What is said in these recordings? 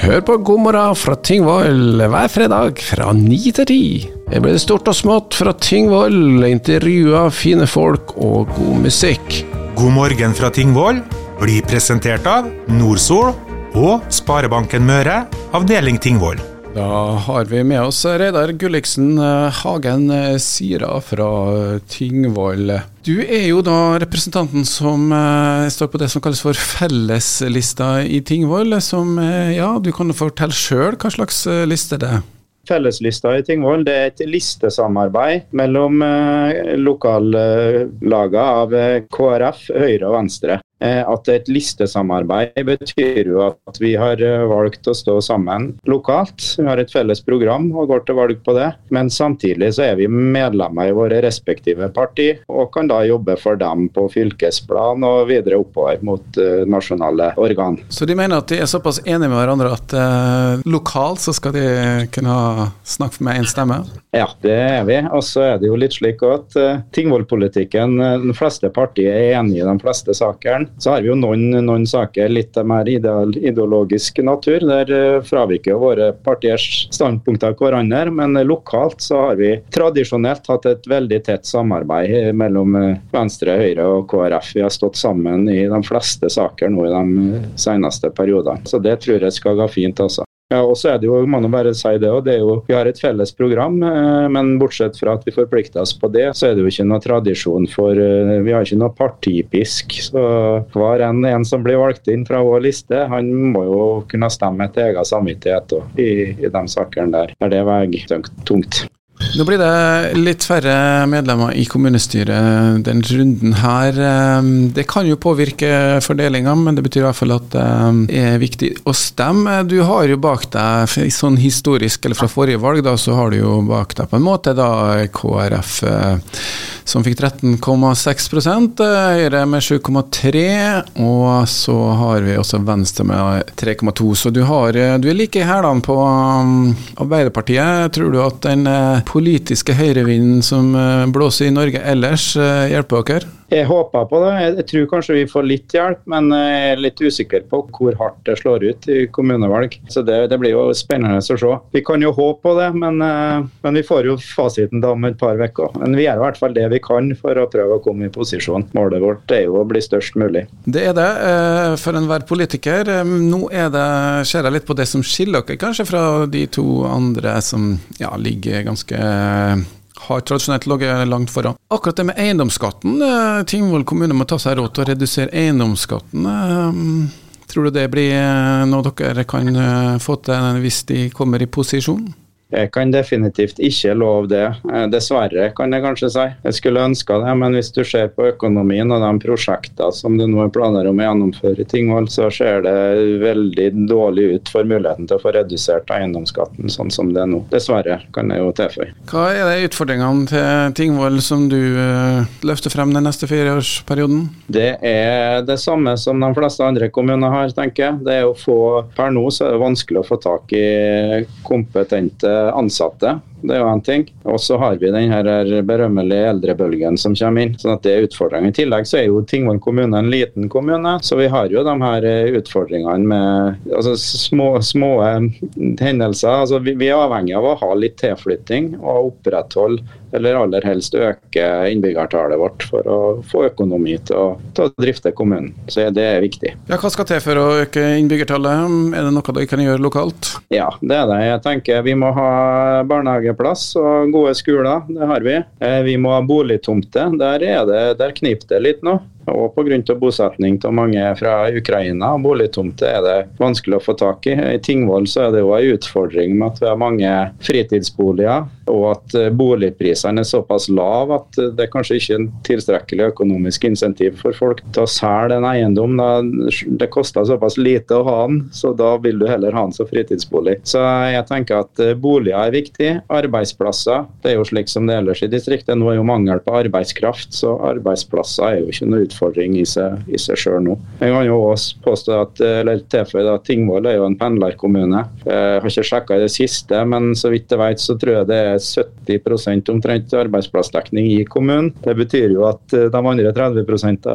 Hør på God morgen fra Tingvoll hver fredag fra ni til ti. Her blir det stort og smått fra Tingvoll, intervjuer, fine folk og god musikk. God morgen fra Tingvoll blir presentert av Nordsol og Sparebanken Møre, avdeling Tingvoll. Da har vi med oss Reidar Gulliksen Hagen Sira fra Tingvoll. Du er jo da representanten som eh, står på det som kalles for felleslista i Tingvoll. Som, eh, ja, du kan fortelle sjøl hva slags eh, liste det er? Felleslista i Tingvoll det er et listesamarbeid mellom eh, lokallagene av eh, KrF, Høyre og Venstre. Eh, At et listesamarbeid betyr jo at vi har eh, valgt å stå sammen lokalt. Vi har et felles program og går til valg på det. Men samtidig så er vi medlemmer i våre respektive parti, og kan da jobbe for dem på fylkesplan og videre oppover mot eh, nasjonale organ. Så de mener at de er såpass enige med hverandre at eh, lokalt så skal de kunne snakke med én stemme? Ja, det er vi. Og så er det jo litt slik at eh, Tingvoll-politikken, de fleste partier er enige i de fleste sakene. Så har vi jo noen, noen saker litt mer ideal, ideologisk natur. Der uh, fraviker våre partiers standpunkter hverandre. Men uh, lokalt så har vi tradisjonelt hatt et veldig tett samarbeid uh, mellom Venstre, Høyre og KrF. Vi har stått sammen i de fleste saker nå i de seneste periodene. Så det tror jeg skal gå fint, altså. Ja, og så er det jo, må bare si det, og det er jo, Vi har et felles program, eh, men bortsett fra at vi forplikter oss på det, så er det jo ikke noe tradisjon for eh, Vi har ikke noe partipisk. så Hver en, en som blir valgt inn fra vår liste, han må jo kunne stemme etter egen samvittighet også, i, i de sakene der, der det veier tungt. Nå blir det litt færre medlemmer i kommunestyret den runden her. Det kan jo påvirke fordelinga, men det betyr i hvert fall at det er viktig å stemme. Du har jo bak deg, sånn historisk, eller fra forrige valg, da, så har du jo bak deg på en måte da KrF som fikk 13,6% Høyre med 7,3 og så har vi også Venstre med 3,2 Så du, har, du er like i hælene på um, Arbeiderpartiet. Tror du at den politiske høyrevinden som blåser i Norge ellers, hjelper dere? Jeg håper på det. Jeg tror kanskje vi får litt hjelp, men jeg er litt usikker på hvor hardt det slår ut i kommunevalg. Så det, det blir jo spennende å se. Vi kan jo håpe på det, men, men vi får jo fasiten da om et par uker. Men vi gjør i hvert fall det vi kan for å prøve å komme i posisjon. Målet vårt er jo å bli størst mulig. Det er det for enhver politiker. Nå er det, ser jeg litt på det som skiller dere kanskje fra de to andre som ja, ligger ganske har tradisjonelt ligget langt foran. Akkurat det med eiendomsskatten. Tingvoll kommune må ta seg råd til å redusere eiendomsskatten. Tror du det blir noe dere kan få til hvis de kommer i posisjon? Jeg kan definitivt ikke love det. Dessverre, kan jeg kanskje si. Jeg skulle ønska det, men hvis du ser på økonomien og de prosjektene som det nå er planer om å gjennomføre i Tingvoll, så ser det veldig dårlig ut for muligheten til å få redusert eiendomsskatten sånn som det er nå. Dessverre, kan jeg jo tilføye. Hva er de utfordringene til Tingvoll som du uh, løfter frem den neste fireårsperioden? Det er det samme som de fleste andre kommuner har, tenker jeg. Det er å få Per nå så er det vanskelig å få tak i kompetente ansatte. Det er jo en ting. Og så har vi den her berømmelige eldrebølgen som kommer inn. sånn at det er utfordringen. I tillegg så er jo Tingvoll kommune en liten kommune, så vi har jo de her utfordringene med altså, små, små hendelser. Altså, vi, vi er avhengig av å ha litt tilflytting og opprettholde eller aller helst øke innbyggertallet vårt for å få økonomi til å, til å drifte kommunen. Så det er viktig. Ja, Hva skal til for å øke innbyggertallet? Er det noe dere kan gjøre lokalt? Ja, det er det. Jeg tenker Vi må ha barnehageplass og gode skoler. Det har vi. Vi må ha boligtomter. Der, er det, der kniper det litt nå. Og pga. bosetning av mange fra Ukraina og boligtomter er det vanskelig å få tak i. I Tingvoll så er det jo en utfordring med at vi har mange fritidsboliger, og at boligprisene er såpass lave at det kanskje ikke er en tilstrekkelig økonomisk insentiv for folk til å selge en eiendom. Det koster såpass lite å ha den, så da vil du heller ha den som fritidsbolig. Så jeg tenker at boliger er viktig. Arbeidsplasser. Det er jo slik som det er ellers i distriktet. Nå er jo mangel på arbeidskraft, så arbeidsplasser er jo ikke noe utfordring utfordring i seg, i seg selv nå. Jeg kan jo også påstå at, eller tilføye at Tingvoll er jo en pendlerkommune. Jeg har ikke sjekka i det siste, men så vidt jeg vet så tror jeg det er 70% omtrent arbeidsplassdekning i kommunen. Det betyr jo at de andre 30%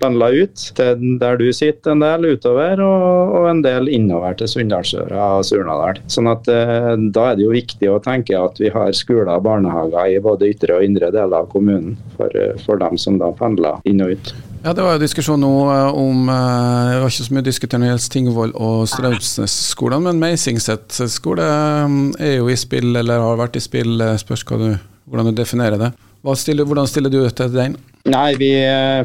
pendler ut til der du sitter en del utover, og, og en del innover til Sunndalsøra og Surnadal. Sånn at Da er det jo viktig å tenke at vi har skoler og barnehager i både ytre og indre deler av kommunen for, for dem som da pendler inn og ut. Ja, Det var jo diskusjon nå eh, om eh, Det var ikke så mye diskutert når det gjelder Tingvoll og Straumsnes-skolene, men Meisingset skole eh, er jo i spill, eller har vært i spill. Spørs du, hvordan du definerer det. Stiller, hvordan stiller du til den? Nei, vi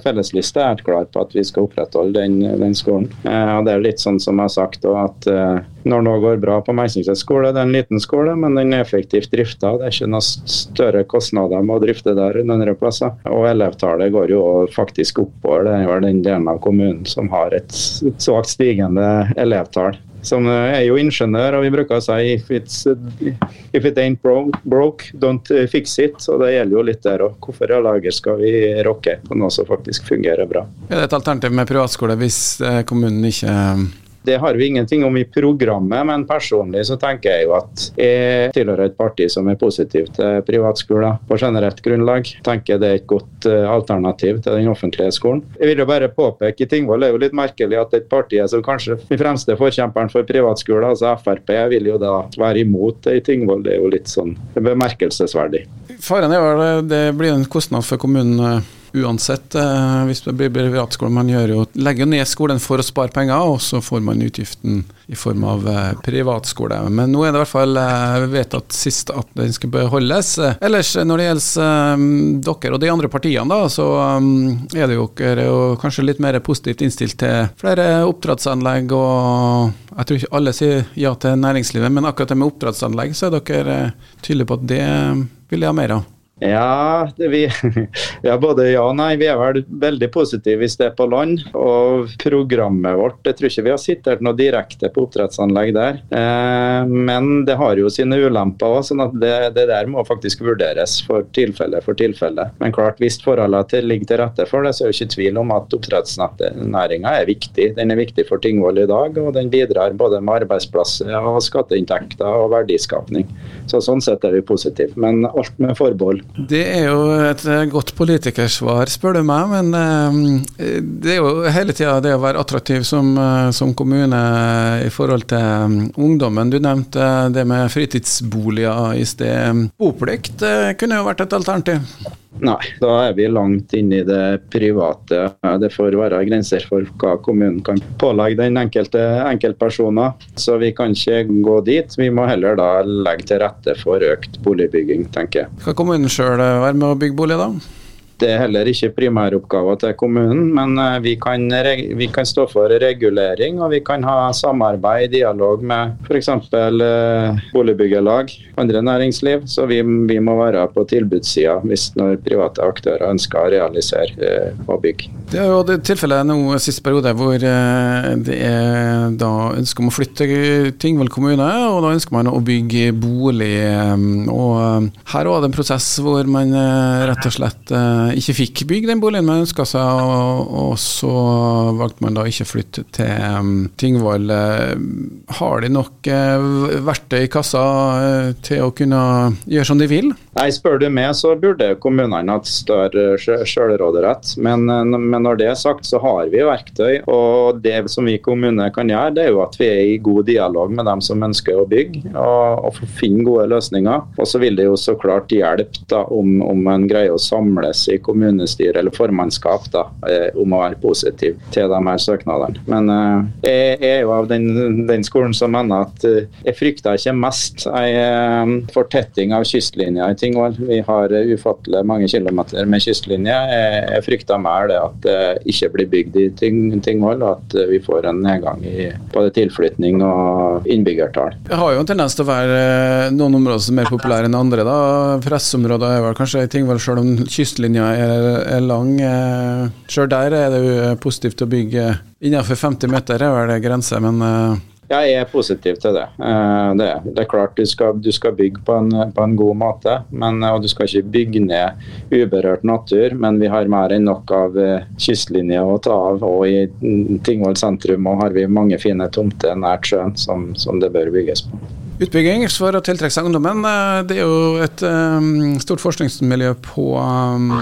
Felleslista er helt klar på at vi skal opprettholde den, den skolen. Eh, det er litt sånn som jeg har sagt at eh, når noe går bra på Meisingset skole, det er en liten skole, men den er effektivt drifta. Det er ikke noe større kostnader med å drifte der enn andre plasser. Og elevtallet går jo faktisk oppover. Det er den delen av kommunen som har et svakt stigende elevtall som er jo ingeniør, og vi bruker å si if, if it ain't broke, don't fix it. Og det gjelder jo litt der òg. Hvorfor i lager skal vi rocke på noe som faktisk fungerer bra? Er det et alternativ med privatskole hvis eh, kommunen ikke det har vi ingenting om i programmet, men personlig så tenker jeg jo at jeg tilhører et parti som er positiv til privatskoler på generelt grunnlag. Tenker det er et godt eh, alternativ til den offentlige skolen. Jeg vil jo bare påpeke i Tingvoll er jo litt merkelig at et parti som kanskje den fremste forkjemperen for privatskoler, altså Frp, vil jo da være imot det i Tingvoll. Det er jo litt sånn bemerkelsesverdig. Faren er jo det blir en kostnad for kommunen eh, uansett. Eh, hvis det blir privatskole, man jo, legger ned skolen for å spare penger, og så får man utgiften i form av eh, privatskole. Men nå er det i hvert fall eh, vedtatt sist at den skal beholdes. Ellers, når det gjelder dere og de andre partiene, da, så er det jo dere kanskje litt mer positivt innstilt til flere oppdrettsanlegg. og Jeg tror ikke alle sier ja til næringslivet, men akkurat det med oppdrettsanlegg, så er dere tydelige på at det vil jeg ha mer av. Ja, vi, ja, både ja og nei. Vi er vel veldig positive hvis det er på land. Og programmet vårt Jeg tror ikke vi har sittet noe direkte på oppdrettsanlegg der. Eh, men det har jo sine ulemper òg, sånn at det, det, der må faktisk vurderes for tilfelle for tilfelle. Men klart, hvis forholdene ligger til rette for det, så er det ikke tvil om at oppdrettsnæringa er viktig. Den er viktig for Tingvoll i dag, og den bidrar både med arbeidsplasser og skatteinntekter og verdiskapning. Så Sånn sett er vi positive, men alt med forbehold. Det er jo et eh, godt politikersvar, spør du meg. Men eh, det er jo hele tida det å være attraktiv som, eh, som, kommune i forhold til ungdommen. Du nevnte det med fritidsboliger i sted. Boplikt kunne jo vært et alternativ? Nei, da er vi langt inne i det private. Det får være grenser for hva kommunen kan pålegge den enkelte enkeltpersoner. Så vi kan ikke gå dit. Vi må heller da legge til rette for økt boligbygging, tenker jeg. Skal kommunen sjøl være med å bygge bolig, da? Det er heller ikke primæroppgaver til kommunen, men eh, vi kan, vi kan, stå for regulering og vi kan ha samarbeid, dialog med f.eks. Eh, boligbyggelag, andre næringsliv. Så vi, vi må være på tilbudssida hvis når private aktører ønsker å realisere eh, og bygge. Det er jo tilfellet nå siste periode hvor det er da ønske om å flytte Tingvoll kommune, og da ønsker man å bygge bolig. Og her var det en prosess hvor man rett og slett ikke fikk bygge den boligen man ønska seg, og, og, så valgte man da ikke å flytte til um, Tingvoll. Uh, har de nok uh, verktøy i kassa til å kunne gjøre som de vil? Nei, Spør du meg, så burde kommunene hatt større sjølråderett. Men, men, når det er sagt, så har vi verktøy. Og det som vi kommune kan gjøre, det er jo at vi er i god dialog med dem som ønsker å bygge, og, og finne gode løsninger. Og så vil det jo så klart hjelpe da, om, om en greier å samles i kommunestyre eller formannskap da, eh, om å være positiv til de her søknadene. Men eh, jeg er jo av den, den skolen som mener at eh, jeg frykter ikke mest ei fortetting av kystlinja i Tingvoll. Vi har ufattelig mange kilometer med kystlinje. Jeg frykter mer det at det ikke blir bygd i Tingvoll, og at vi får en nedgang i både tilflytning og innbyggertall. Det har jo en tendens til å være noen områder som er mer populære enn andre. da. Pressområder er vel kanskje i Tingvoll, selv om kystlinja er, er lang. Sjøl der er det jo positivt å bygge innenfor 50 meter, er vel grense, men jeg er positiv til det. Eh, det, det er klart du skal, du skal bygge på en, på en, god måte, men, og du skal ikke bygge ned uberørt natur. Men vi har mer enn nok av kystlinje å ta av. Og i Tingvoll sentrum har vi mange fine tomter nært sjøen som, som det bør bygges på. Utbygging for å tiltrekke seg ungdommen. Eh, det er jo et um, stort forskningsmiljø på um,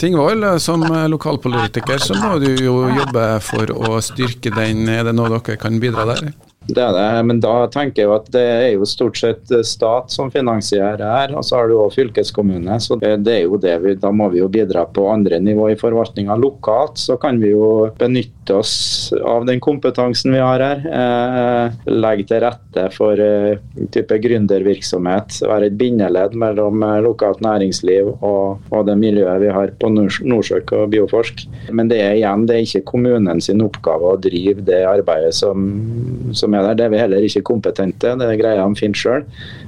Tingvoll. Som lokalpolitiker så må du jo jobbe for å styrke den. Er det noe dere kan bidra der? Det er det, men da tenker jeg at det er jo stort sett stat som finansierer her, og så har du òg fylkeskommune. Så det, det, er jo det vi, da må vi jo bidra på andre nivå i forvaltninga. Lokalt så kan vi jo benytte oss av den kompetansen vi har her. Eh, legge til rette for eh, type gründervirksomhet. Være et bindeledd mellom eh, lokalt næringsliv og, og, det miljøet vi har på Nordsjøk og Bioforsk. Men det er igjen, det er ikke kommunens oppgave å drive det arbeidet som, som er der. Det er vi heller ikke kompetente, det greier de fint sjøl.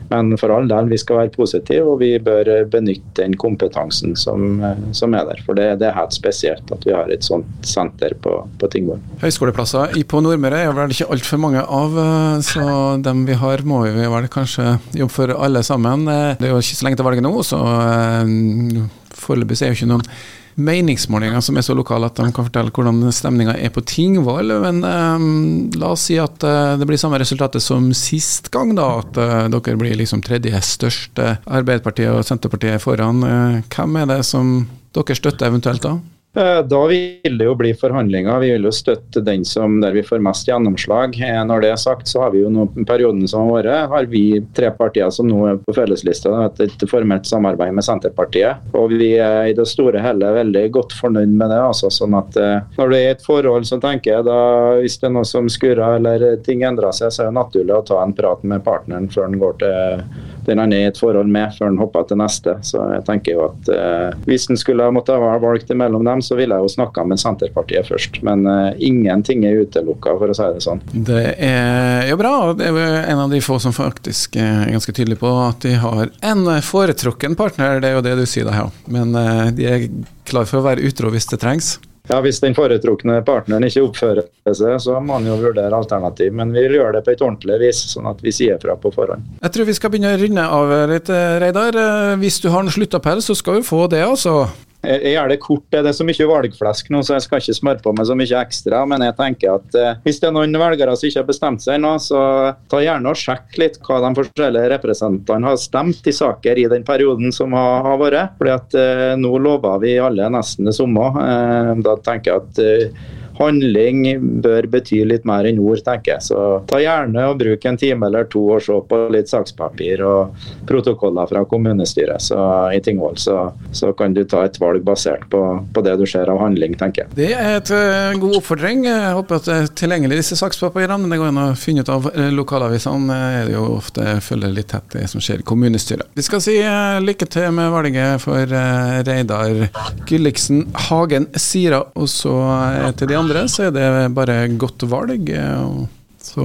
Men for all del, vi skal være positive, og vi bør benytte den kompetansen som, som er der. For det, det, er helt spesielt at vi har et sånt senter på, på Tingvoll. Høyskoleplasser på Nordmøre er vel ikke altfor mange av, så dem vi har må vi vel kanskje jobbe for alle sammen. Det er jo ikke så lenge til valget nå, så eh, foreløpig er jo ikke noen meningsmålinger som er så lokale at de kan fortelle hvordan stemninga er på Tingvoll. Men um, la oss si at uh, det blir samme resultatet som sist gang, da. At uh, dere blir liksom tredje største Arbeiderpartiet og Senterpartiet foran. Uh, hvem er det som dere støtter eventuelt da? Eh, da vil det jo bli forhandlinger. Vi vil jo støtte den som der vi får mest gjennomslag. Eh, når det er sagt, så har vi jo nå perioden som har vært, har vi tre partier som nå er på felleslista. Et formelt samarbeid med Senterpartiet. Og vi er i det store hele veldig godt fornøyd med det. altså sånn at eh, Når det er et forhold, så tenker jeg da hvis det er noe som skurrer eller ting endrer seg, så er det naturlig å ta en prat med partneren før den går til den han er i et forhold med, før han hopper til neste. Så jeg tenker jo at eh, hvis han skulle måtte ha valgt mellom dem, så ville jeg jo snakka med Senterpartiet først. Men eh, ingenting er utelukka, for å si det sånn. Det er jo bra. Det er en av de få som faktisk er ganske tydelig på at de har en foretrukken partner. Det er jo det du sier da, ja. Men eh, de er klar for å være utro hvis det trengs. Ja, Hvis den foretrukne partneren ikke oppfører seg, så må man jo vurdere alternativ. Men vi vil gjøre det på et ordentlig vis, sånn at vi sier fra på forhånd. Jeg tror vi skal begynne å runde av litt, Reidar. Hvis du har en sluttappell, så skal du få det, altså. Jeg gjør det kort. Det er så mye valgflesk nå, så jeg skal ikke smøre på meg så mye ekstra. Men jeg tenker at eh, hvis det er noen velgere som ikke har bestemt seg nå, så ta gjerne og sjekk litt hva de forskjellige representantene har stemt i saker i den perioden som har, har vært. Fordi at eh, nå lover vi alle nesten det samme. Eh, da tenker jeg at eh, handling bør bety litt mer enn ord, tenker jeg. Så ta gjerne og bruk en time eller to og se på litt sakspapir og protokoller fra kommunestyret så, i Tingvoll. Så, så, kan du ta et valg basert på, på, det du ser av handling, tenker jeg. Det er et uh, god oppfordring. Jeg håper at det er tilgjengelig disse sakspapirene. Men det går an å finne ut av uh, lokalavisene. er det jo ofte følger litt tett det som skjer i kommunestyret. Vi skal si lykke til med valget for Reidar Gylliksen Hagen Sira, og så til de andre andre så er det bare godt valg. Så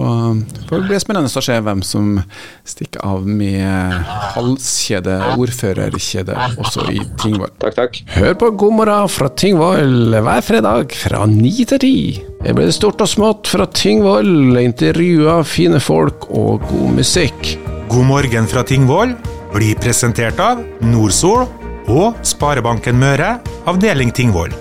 det blir spennende å se hvem som stikker av med halskjede, ordførerkjede, også i Tingvoll. Takk, takk. Hør på God morgen fra Tingvoll hver fredag fra ni til ti. Det blir stort og smått fra Tingvoll, intervjuer fine folk og god musikk. God morgen fra Tingvoll blir presentert av Nordsol og Sparebanken Møre, avdeling Tingvoll.